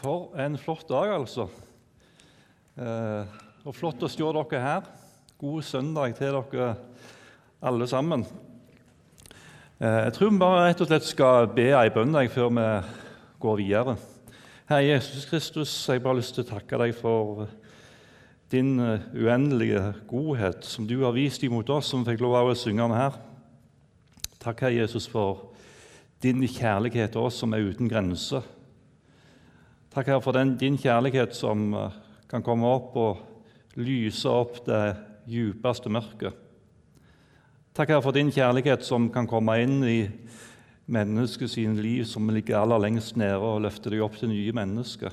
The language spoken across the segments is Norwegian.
For en flott dag, altså. Eh, og flott å se dere her. God søndag til dere alle sammen. Eh, jeg tror vi bare rett og slett skal be ei bønn før vi går videre. Herre Jesus Kristus, jeg har bare lyst til å takke deg for din eh, uendelige godhet som du har vist imot oss som fikk lov av å synge om her. Takk, Herre Jesus, for din kjærlighet til oss som er uten grenser. Takk, Herre, for den, din kjærlighet som eh, kan komme opp og lyse opp det djupeste mørket. Takk, Herre, for din kjærlighet som kan komme inn i menneskets liv som ligger aller lengst nede, og løfte deg opp til nye mennesker.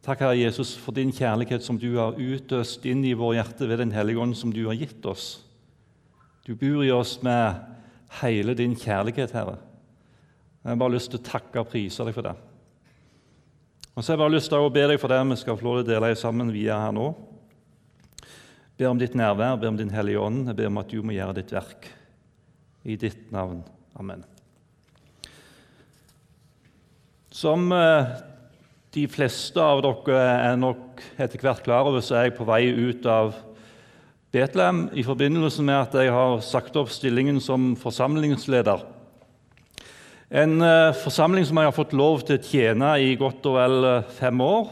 Takk, Herre Jesus, for din kjærlighet som du har utøst inn i vår hjerte ved Den hellige ånd, som du har gitt oss. Du bor i oss med hele din kjærlighet, Herre. Jeg har bare lyst til å takke og prise deg for det. Og så har jeg bare lyst til å be deg for det vi skal få lov til å dele sammen via her nå. Jeg ber om ditt nærvær, jeg ber om Din Hellige Ånd. Jeg ber om at du må gjøre ditt verk. I ditt navn. Amen. Som eh, de fleste av dere er nok etter hvert klar over, så er jeg på vei ut av Betlehem i forbindelse med at jeg har sagt opp stillingen som forsamlingsleder. En eh, forsamling som jeg har fått lov til å tjene i godt og vel eh, fem år.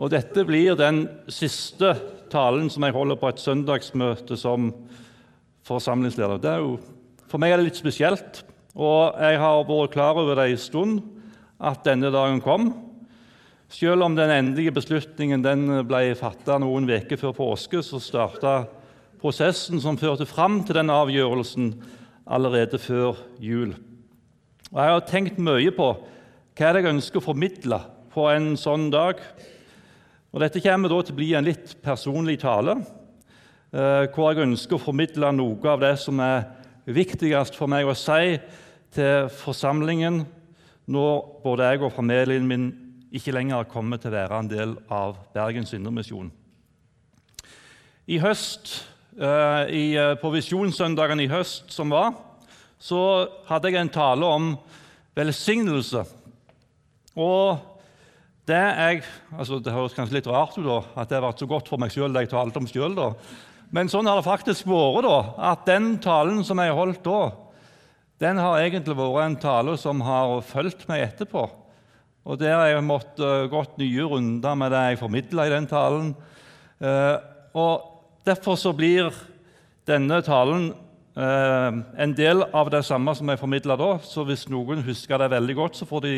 Og dette blir den siste talen som jeg holder på et søndagsmøte som forsamlingsleder. Jo, for meg er det litt spesielt, og jeg har vært klar over det en stund at denne dagen kom. Selv om den endelige beslutningen den ble fatta noen uker før påske, så starta prosessen som førte fram til den avgjørelsen, allerede før jul. Og Jeg har tenkt mye på hva jeg ønsker å formidle på en sånn dag. Og Dette kommer da til å bli en litt personlig tale, eh, hvor jeg ønsker å formidle noe av det som er viktigst for meg å si til forsamlingen når både jeg og familien min ikke lenger kommer til å være en del av Bergens Indremisjon. I høst, eh, på Visjonssøndagen i høst som var, så hadde jeg en tale om velsignelse. Og det jeg, altså det høres kanskje litt rart ut da, at det har vært så godt for meg sjøl det jeg talte om sjøl. Men sånn har det faktisk vært. da, At den talen som jeg holdt da, den har egentlig vært en tale som har fulgt meg etterpå. Og der har jeg måttet gått nye runder med det jeg formidla i den talen. Eh, og Derfor så blir denne talen Eh, en del av det samme som jeg formidla da. Så hvis noen husker det veldig godt, så får de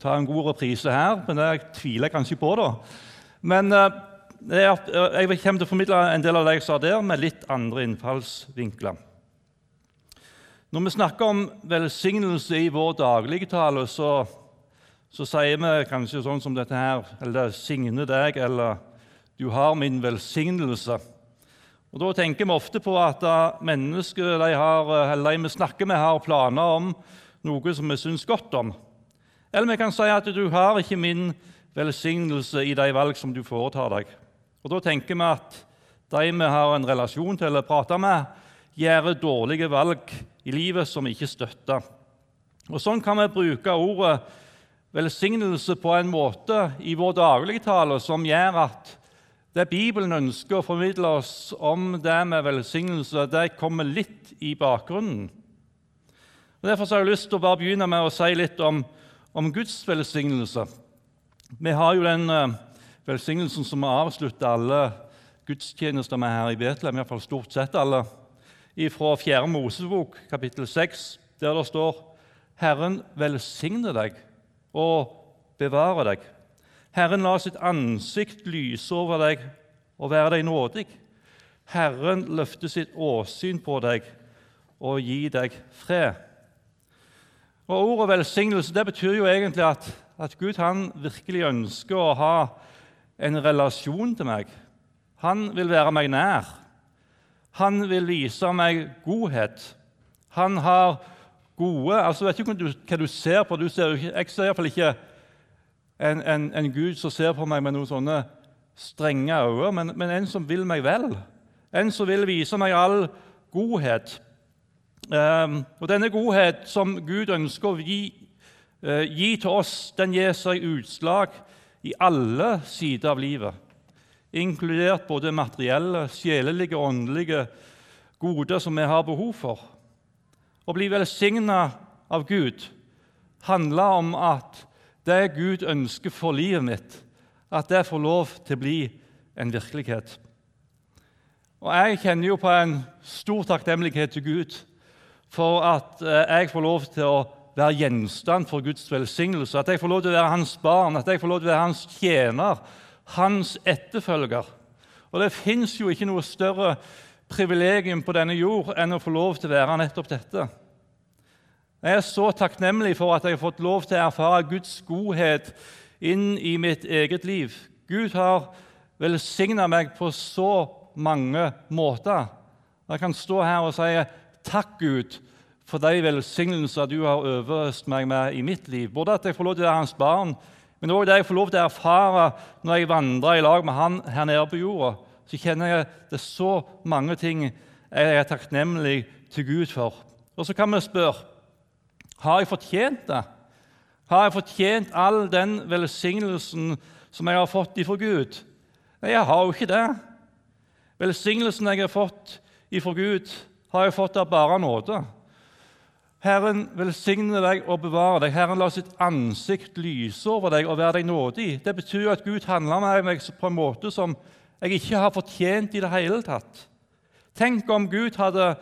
ta en god reprise her. Men det tviler jeg kanskje på. da. Men eh, jeg kommer til å formidle en del av det jeg sa der, med litt andre innfallsvinkler. Når vi snakker om velsignelse i vår dagligtale, så, så sier vi kanskje sånn som dette her Eller 'signe deg', eller 'du har min velsignelse'. Og Da tenker vi ofte på at mennesker de, har, de vi snakker med, har planer om noe som vi syns godt om. Eller vi kan si at du har ikke min velsignelse i de valg som du foretar deg. Og Da tenker vi at de vi har en relasjon til eller prater med, gjør dårlige valg i livet som ikke støtter. Og Sånn kan vi bruke ordet velsignelse på en måte i vår dagligtale som gjør at det Bibelen ønsker å formidle oss om det med velsignelse, det kommer litt i bakgrunnen. Og derfor har jeg lyst til å bare begynne med å si litt om, om Guds velsignelse. Vi har jo den uh, velsignelsen som vi avslutter alle gudstjenester med her i Betlehem, iallfall stort sett alle, fra 4. Mosebok, kapittel 6, der det står Herren velsigne deg og bevare deg. Herren la sitt ansikt lyse over deg og være deg nådig. Herren løfte sitt åsyn på deg og gi deg fred. Og Ordet velsignelse det betyr jo egentlig at, at Gud han virkelig ønsker å ha en relasjon til meg. Han vil være meg nær. Han vil vise meg godhet. Han har gode altså vet ikke hva du ser på. Du ser, jeg ser iallfall ikke en, en, en, Gud som ser på meg med noen sånne strenge øyne, men, men, en som vil meg vel. En som vil vise meg all godhet. Um, og Denne godhet som Gud ønsker å gi uh, gi til oss, den gir seg utslag i alle sider av livet, inkludert både materielle, sjelelige og åndelige goder som vi har behov for. Å bli velsigna av Gud handler om at det Gud ønsker for livet mitt, at det får lov til å bli en virkelighet. Og Jeg kjenner jo på en stor takknemlighet til Gud for at eh, jeg får lov til å være gjenstand for Guds velsignelse, at jeg får lov til å være hans barn, at jeg får lov til å være hans tjener, hans etterfølger. Og Det fins jo ikke noe større privilegium på denne jord enn å få lov til å være nettopp dette. Jeg er så takknemlig for at jeg har fått lov til å erfare Guds godhet inn i mitt eget liv. Gud har velsigna meg på så mange måter. Jeg kan stå her og si takk, Gud, for de velsignelser du har overøst meg med i mitt liv. Både at jeg får lov til å være hans barn, men òg det jeg får lov til å erfare når jeg vandrer i lag med han her nede på jorda. Så kjenner jeg det er så mange ting jeg er takknemlig til Gud for. Og så kan vi spørre har jeg fortjent det. Har jeg fortjent all den velsignelsen som jeg har fått ifra Gud? Nei, jeg har jo ikke det. Velsignelsen jeg har fått ifra Gud, har jeg fått av bare nåde. Herren velsigne deg og bevare deg. Herren la sitt ansikt lyse over deg og være deg nådig. Det betyr at Gud handler med meg på en måte som jeg ikke har fortjent i det hele tatt. Tenk om Gud hadde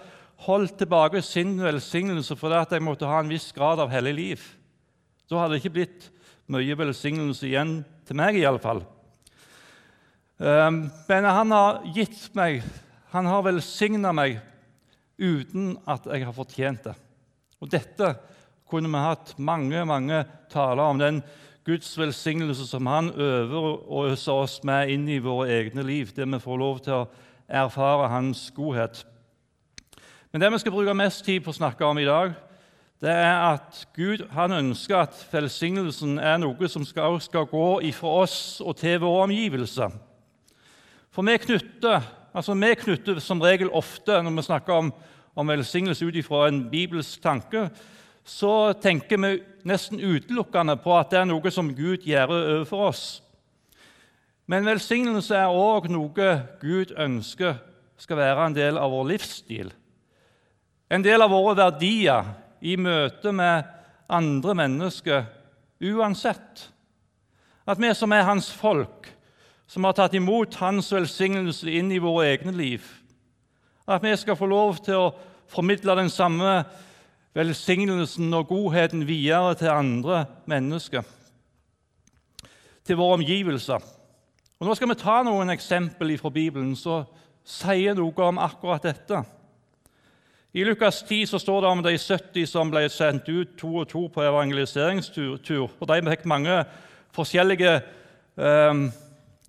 holdt tilbake sin velsignelse fordi at jeg måtte ha en viss grad av hellig liv. Da hadde det ikke blitt mye velsignelse igjen til meg, i alle fall. Ehm, men han har gitt meg, han har velsigna meg uten at jeg har fortjent det. Og Dette kunne vi hatt mange mange taler om, den Guds velsignelse som han øver og øser oss med inn i våre egne liv, det vi får lov til å erfare hans godhet. Men det vi skal bruke mest tid på å snakke om i dag, det er at Gud ønsker at velsignelsen er noe som skal, skal gå ifra oss og til våre omgivelser. For vi knytter, altså vi knytter som regel ofte når vi snakker om, om velsignelse ut ifra en bibelsk tanke, så tenker vi nesten utelukkende på at det er noe som Gud gjør overfor oss. Men velsignelse er òg noe Gud ønsker skal være en del av vår livsstil. En del av våre verdier i møte med andre mennesker uansett. At vi som er hans folk, som har tatt imot Hans velsignelse inn i våre egne liv. At vi skal få lov til å formidle den samme velsignelsen og godheten videre til andre mennesker, til våre omgivelser. Og Nå skal vi ta noen eksempel fra Bibelen som sier noe om akkurat dette. I Lukas 10 så står det om de 70 som ble sendt ut to og to på evangeliseringstur. og De fikk mange forskjellige eh,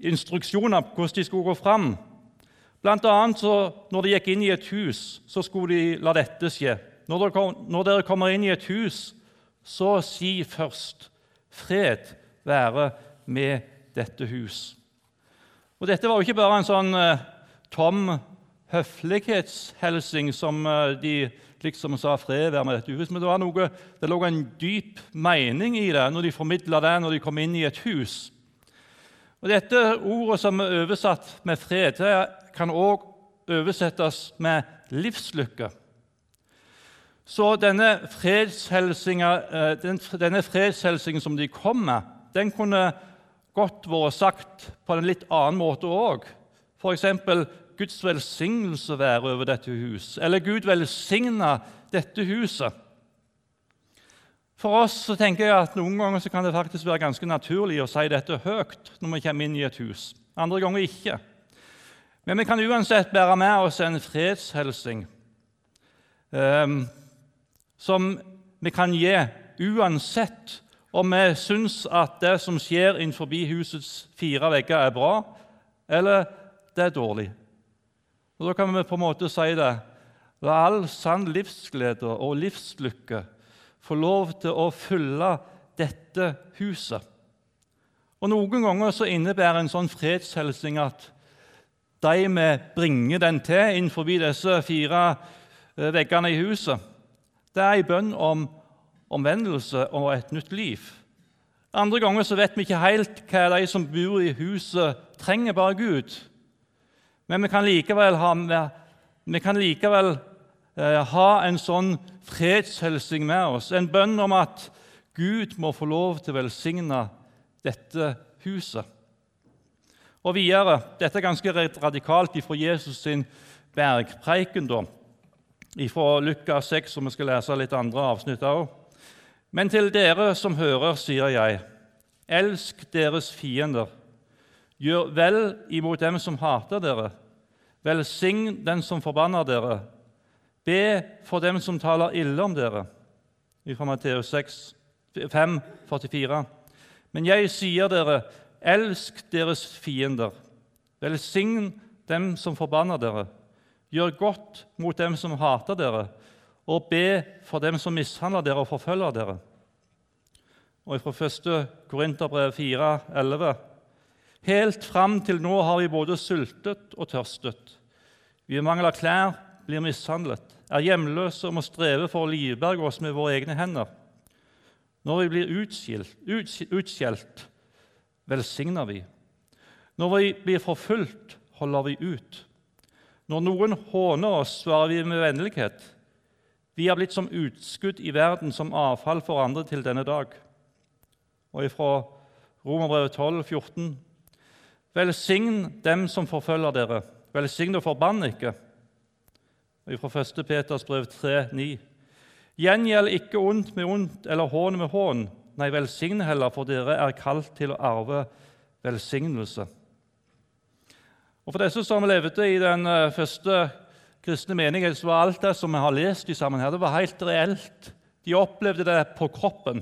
instruksjoner på hvordan de skulle gå fram. Blant annet når de gikk inn i et hus, så skulle de la dette skje. Når dere, kom, når dere kommer inn i et hus, så si først 'Fred være med dette hus'. Og Dette var jo ikke bare en sånn eh, tom høflighetshelsing som uh, de liksom sa 'fred være med dette huset'. men det, noe, det lå en dyp mening i det når de formidla det når de kom inn i et hus. Og Dette ordet som er oversatt med fred, det kan òg oversettes med livslykke. Så denne fredshelsingen, eh, denne fredshelsingen som de kom med, den kunne godt vært sagt på en litt annen måte òg. F.eks.: Guds velsignelse være over dette hus, eller Gud velsigna dette huset. For oss så tenker jeg at Noen ganger så kan det faktisk være ganske naturlig å si dette høyt når vi kommer inn i et hus. Andre ganger ikke. Men vi kan uansett bære med oss en fredshelsing um, som vi kan gi uansett om vi syns at det som skjer innenfor husets fire vegger, er bra, eller det er dårlig. Og Da kan vi på en måte si det. La all sann livsglede og livslykke få lov til å fylle dette huset. Og Noen ganger så innebærer en sånn fredshelsing at de vi bringer den til innenfor disse fire eh, veggene i huset, det er en bønn om omvendelse og et nytt liv. Andre ganger så vet vi ikke helt hva de som bor i huset, trenger bare Gud. Men vi kan likevel ha, kan likevel, eh, ha en sånn fredshelsing med oss, en bønn om at Gud må få lov til å velsigne dette huset. Og videre, Dette er ganske radikalt ifra Jesus sin bergpreiken, da, ifra Lukas 6, som vi skal lese litt andre avsnitt av. Men til dere som hører, sier jeg, elsk deres fiender. Gjør vel imot dem som hater dere. Velsign den som forbanner dere. Be for dem som taler ille om dere. Fra Matteus 6, 5, 44. Men jeg sier dere, elsk deres fiender. Velsign dem som forbanner dere. Gjør godt mot dem som hater dere, og be for dem som mishandler dere og forfølger dere. Og fra 1. Korinterbrev 4, 11. Helt fram til nå har vi både sultet og tørstet. Vi mangler klær, blir mishandlet, er hjemløse og må streve for å livberge oss med våre egne hender. Når vi blir utskjelt, velsigner vi. Når vi blir forfulgt, holder vi ut. Når noen håner oss, svarer vi med vennlighet. Vi er blitt som utskudd i verden, som avfall for andre til denne dag. Og ifra Romerbrevet 12, 14. Velsign dem som forfølger dere. Velsign og forbann ikke. Og fra 1. Peters brev 3, 9. Gjengjeld ikke ondt med ondt eller hån med hån. Nei, velsign heller, for dere er kalt til å arve velsignelse. Og For disse som levde i den eh, første kristne menighet, så var alt det som vi har lest i sammen her, det var helt reelt. De opplevde det på kroppen.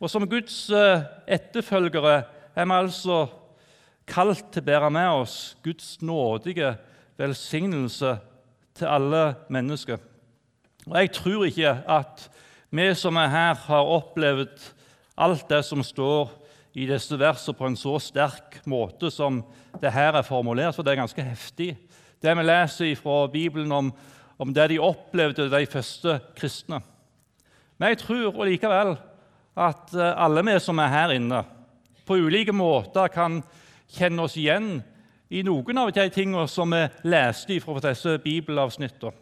Og Som Guds eh, etterfølgere er vi altså kalt til å bære med oss Guds nådige velsignelse til alle mennesker. Og Jeg tror ikke at vi som er her, har opplevd alt det som står i disse versene på en så sterk måte som det her er formulert, for det er ganske heftig. Det vi leser fra Bibelen om, om det de opplevde, de første kristne. Men jeg tror likevel at eh, alle vi som er her inne, på ulike måter kan kjenne oss igjen i noen av de tingene som vi leste fra disse bibelavsnittene.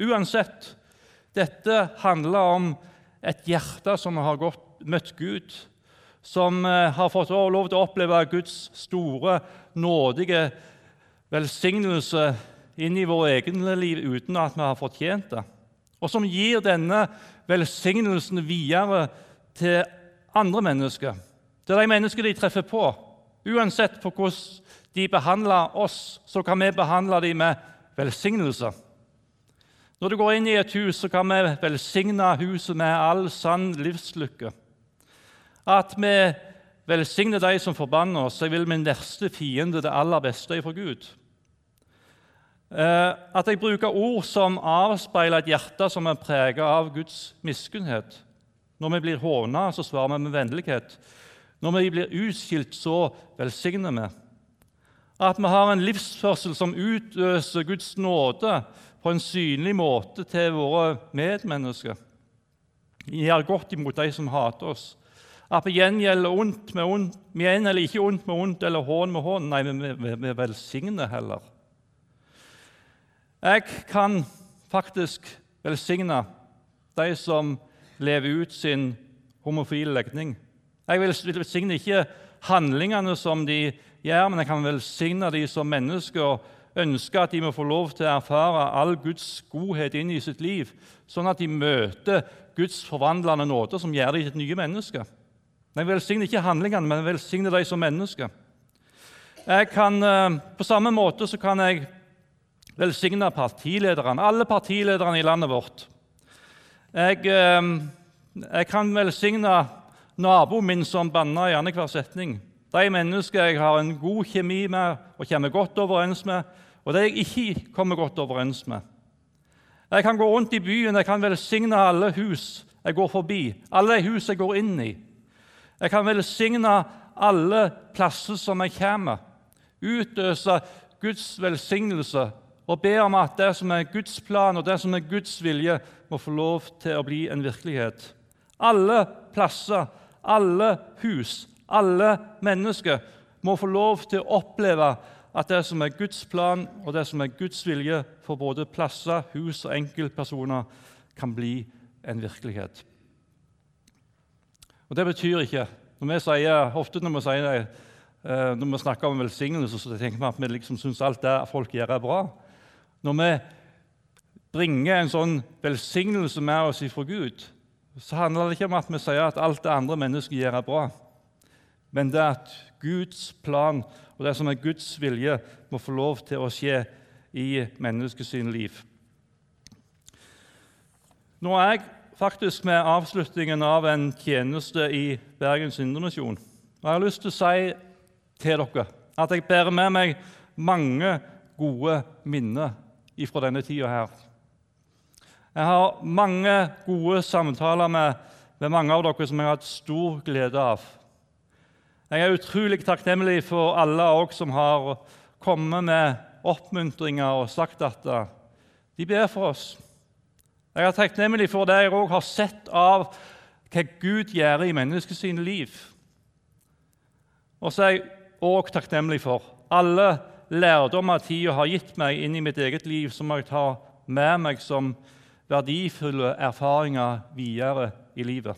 Uansett, dette handler om et hjerte som har gått, møtt Gud, som eh, har fått lov til å oppleve Guds store, nådige velsignelse inn i vårt eget liv uten at vi har fortjent det, og som gir denne velsignelsen videre til andre mennesker, til de mennesker de treffer på. Uansett på hvordan de behandler oss, så kan vi behandle dem med velsignelse. Når du går inn i et hus, så kan vi velsigne huset med all sann livslykke. At vi velsigner de som forbanner oss. Jeg vil min verste fiende det aller beste fra Gud. Eh, at jeg bruker ord som avspeiler et hjerte som er preget av Guds miskunnhet. Når vi blir håna, så svarer vi med vennlighet. Når vi blir utskilt, så velsigner vi. At vi har en livsførsel som utøser Guds nåde på en synlig måte til våre medmennesker. Vi gjør godt imot de som hater oss at vi gjengjelder ondt med ondt. Vi gjengjelder ikke ondt med ondt eller hån med hån. Nei, vi, vi, vi velsigner heller. Jeg kan faktisk velsigne de som lever ut sin homofile legning. Jeg vil velsigne ikke handlingene som de gjør, men jeg kan velsigne de som mennesker og ønske at de må få lov til å erfare all Guds godhet inn i sitt liv, sånn at de møter Guds forvandlende nåde, som gjør dem til nye mennesker. Jeg velsigner ikke handlingene, men jeg velsigner dem som mennesker. Kan, eh, på samme måte så kan jeg velsigne partilederne, alle partilederne i landet vårt. Jeg, eh, jeg kan velsigne naboen min som banner i annenhver setning. De mennesker jeg har en god kjemi med og kommer godt overens med, og de jeg ikke kommer godt overens med. Jeg kan gå rundt i byen, jeg kan velsigne alle hus jeg går forbi, alle hus jeg går inn i. Jeg kan velsigne alle plasser som jeg kommer. Utøse Guds velsignelse og ber om at det som er Guds plan og det som er Guds vilje, må få lov til å bli en virkelighet. Alle plasser, alle hus, alle mennesker må få lov til å oppleve at det som er Guds plan og det som er Guds vilje for både plasser, hus og enkeltpersoner, kan bli en virkelighet. Og Det betyr ikke når vi sier, Ofte når vi sier eh, når vi snakker om velsignelse, så tenker vi at vi liksom syns alt det folk gjør, er bra. Når vi bringer en sånn velsignelse med oss fra Gud, så handler det ikke om at vi sier at alt det andre mennesket gjør, er bra, men det er at Guds plan og det som er Guds vilje, må få lov til å skje i menneskets liv. Nå er jeg faktisk med avslutningen av en tjeneste i Bergens Indremisjon. Og jeg har lyst til å si til dere at jeg bærer med meg mange gode minner fra denne tida her. Jeg har mange gode samtaler med, med mange av dere som jeg har hatt stor glede av. Jeg er utrolig takknemlig for alle oss som har kommet med oppmuntringer og sagt at de ber for oss. Jeg er takknemlig for det jeg òg har sett av hva Gud gjør i menneskets liv. Og så er jeg òg takknemlig for alle lærdommer tida har gitt meg inn i mitt eget liv, som jeg tar med meg som verdifulle erfaringer videre i livet.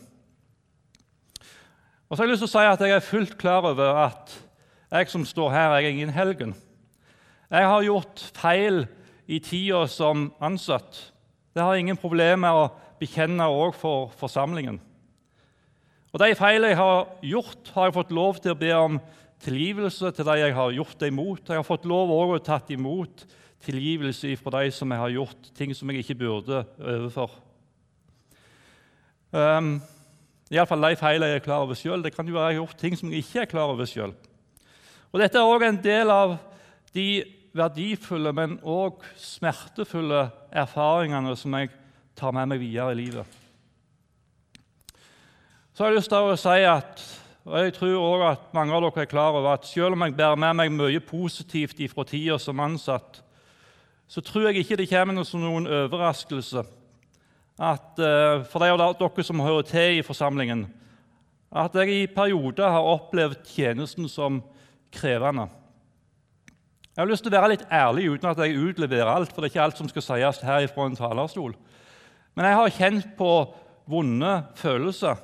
Og så har Jeg lyst til å si at jeg er fullt klar over at jeg som står her, jeg er ingen helgen. Jeg har gjort feil i tida som ansatt. Det har jeg ingen problemer med å bekjenne òg for forsamlingen. Og De feilene jeg har gjort, har jeg fått lov til å be om tilgivelse til de jeg har gjort det imot. Jeg har fått lov å tatt imot tilgivelse fra de som jeg har gjort ting som jeg ikke burde overfor. Um, Iallfall de feilene jeg er klar over sjøl. Det kan jo være jeg har gjort ting som jeg ikke er klar over sjøl. Dette er òg en del av de verdifulle, men òg smertefulle erfaringene som jeg tar med meg videre i livet. Så har jeg lyst til å si at og jeg tror også at mange av dere er klar over at selv om jeg bærer med meg mye positivt fra tida som ansatt, så tror jeg ikke det kommer noen overraskelse at uh, for de av dere som hører til i forsamlingen, at jeg i perioder har opplevd tjenesten som krevende. Jeg har lyst til å være litt ærlig uten at jeg utleverer alt, for det er ikke alt som skal sies her fra en talerstol. Men jeg har kjent på vonde følelser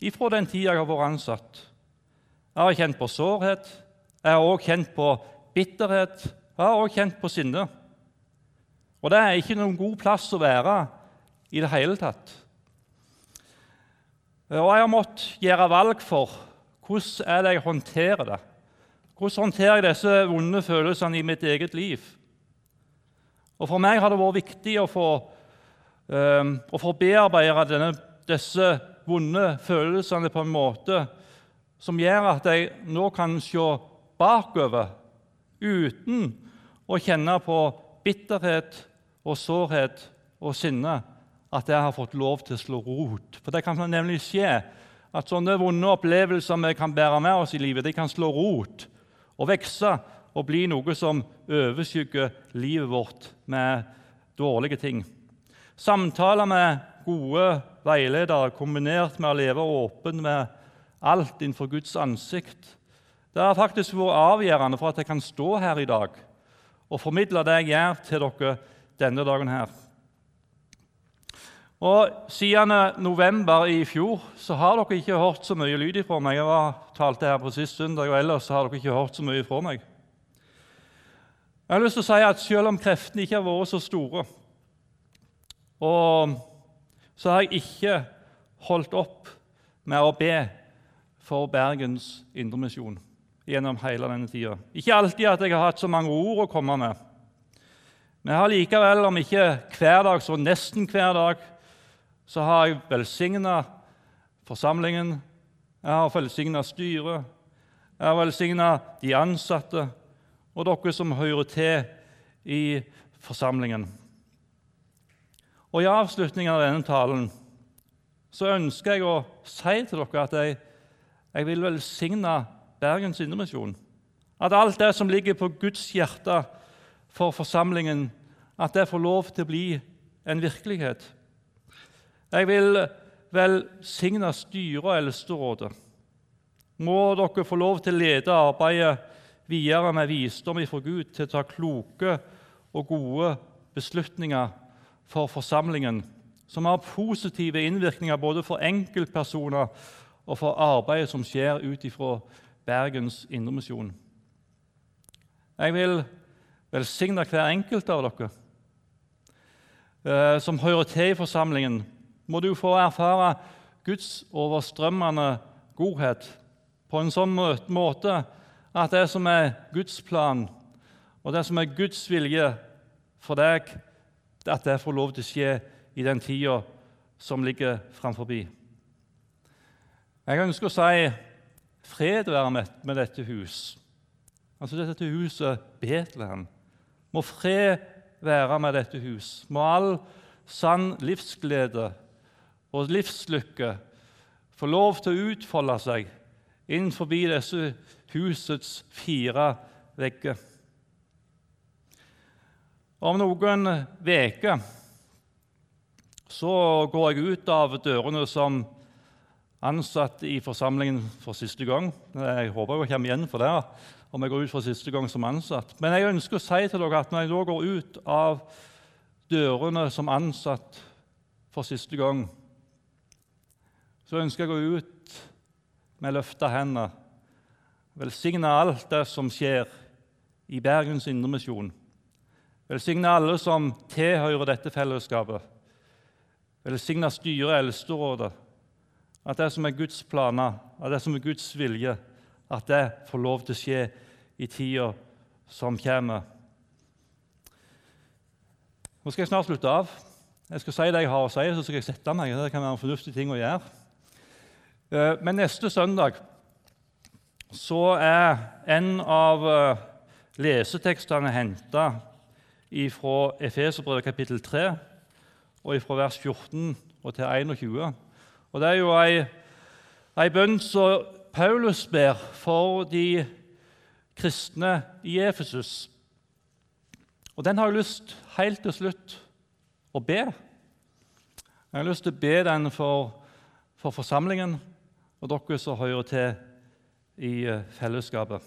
ifra den tida jeg har vært ansatt. Jeg har kjent på sårhet, jeg har også kjent på bitterhet, jeg har også kjent på sinne. Og det er ikke noen god plass å være i det hele tatt. Og jeg har måttet gjøre valg for hvordan er det jeg håndterer det. Hvordan håndterer jeg disse vonde følelsene i mitt eget liv? Og For meg har det vært viktig å få, um, å få bearbeide denne, disse vonde følelsene på en måte som gjør at jeg nå kan se bakover uten å kjenne på bitterhet og sårhet og sinne at jeg har fått lov til å slå rot. For det kan nemlig skje at sånne vonde opplevelser vi kan bære med oss i livet, de kan slå rot og vokse og bli noe som overskygger livet vårt med dårlige ting. Samtaler med gode veiledere kombinert med å leve åpen med alt innenfor Guds ansikt, det har faktisk vært avgjørende for at jeg kan stå her i dag og formidle det jeg gjør, til dere denne dagen her. Og Siden november i fjor så har dere ikke hørt så mye lyd fra meg. Jeg var, talte her på sist søndag, og ellers har dere ikke hørt så mye fra meg. Jeg har lyst til å si at Selv om kreftene ikke har vært så store, så har jeg ikke holdt opp med å be for Bergens Indremisjon gjennom hele denne tida. Ikke alltid at jeg har hatt så mange ord å komme med. Men jeg har likevel, om ikke hver dag, så nesten hver dag, så har jeg velsigna forsamlingen, jeg har velsigna styret, jeg har velsigna de ansatte og dere som hører til i forsamlingen. Og I avslutningen av denne talen så ønsker jeg å si til dere at jeg, jeg vil velsigne Bergens Indremisjon. At alt det som ligger på Guds hjerte for forsamlingen at det får lov til å bli en virkelighet. Jeg vil velsigne styret og Eldsterådet. Må dere få lov til å lede arbeidet videre med visdom ifra Gud til å ta kloke og gode beslutninger for forsamlingen, som har positive innvirkninger både for enkeltpersoner og for arbeidet som skjer ut ifra Bergens Indremisjon. Jeg vil velsigne hver enkelt av dere eh, som hører til i forsamlingen. Må du få erfare Guds overstrømmende godhet på en sånn måte at det som er Guds plan, og det som er Guds vilje for deg, at det får lov til å skje i den tida som ligger framfor. Jeg ønsker å si fred være med dette hus. Altså dette huset Betlehem. Må fred være med dette hus. Må all sann livsglede og livslykke få lov til å utfolde seg innenfor disse husets fire vegger. Om noen uker så går jeg ut av dørene som ansatt i forsamlingen for siste gang. Jeg håper jeg kommer igjen for det om jeg går ut for siste gang som ansatt. Men jeg ønsker å si til dere at når jeg da går ut av dørene som ansatt for siste gang, så ønsker jeg å gå ut med løfta hender, velsigne alt det som skjer i Bergens Indremisjon. Velsigne alle som tilhører dette fellesskapet. Velsigne styret, Eldsterådet. At det som er Guds planer, at det som er Guds vilje, at det får lov til å skje i tida som kommer. Nå skal jeg snart slutte av. Jeg skal si det jeg har å si, så skal jeg sette meg. Det kan være en fornuftig ting å gjøre. Eh, men neste søndag så er en av eh, lesetekstene henta fra Efeserbrevet kapittel 3 og fra vers 14 og til 21. Og Det er jo ei, ei bønn som Paulus ber for de kristne i Efesus. Og Den har jeg lyst helt til slutt å be. Jeg har lyst til å be den for, for forsamlingen og dere som hører til i eh, fellesskapet.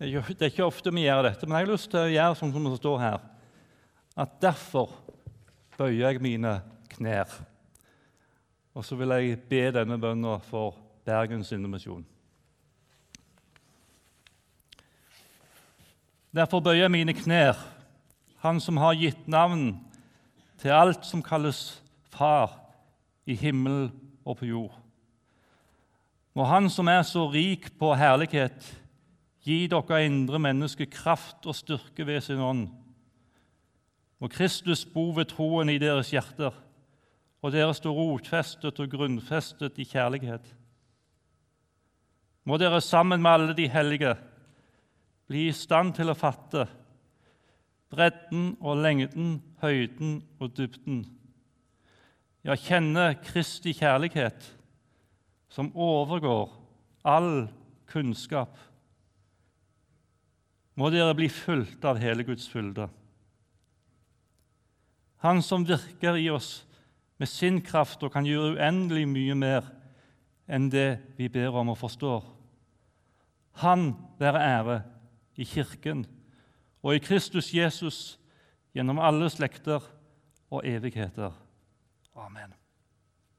Det er ikke ofte vi gjør dette, men jeg har lyst til å gjøre sånn som det står her. At derfor bøyer jeg mine knær. Og så vil jeg be denne bønna for Bergens Indremisjon. Derfor bøyer jeg mine knær, Han som har gitt navn til alt som kalles Far i himmel og på jord. Må Han som er så rik på herlighet, gi dere indre menneske kraft og styrke ved sin ånd. Må Kristus bo ved troen i deres hjerter, og dere stå rotfestet og grunnfestet i kjærlighet. Må dere sammen med alle de hellige bli i stand til å fatte bredden og lengden, høyden og dybden. Ja, kjenne Kristi kjærlighet, som overgår all kunnskap må dere bli fulgt av hele Guds fylde. Han som virker i oss med sin kraft og kan gjøre uendelig mye mer enn det vi ber om og forstår. Han være ære i Kirken og i Kristus Jesus gjennom alle slekter og evigheter. Amen.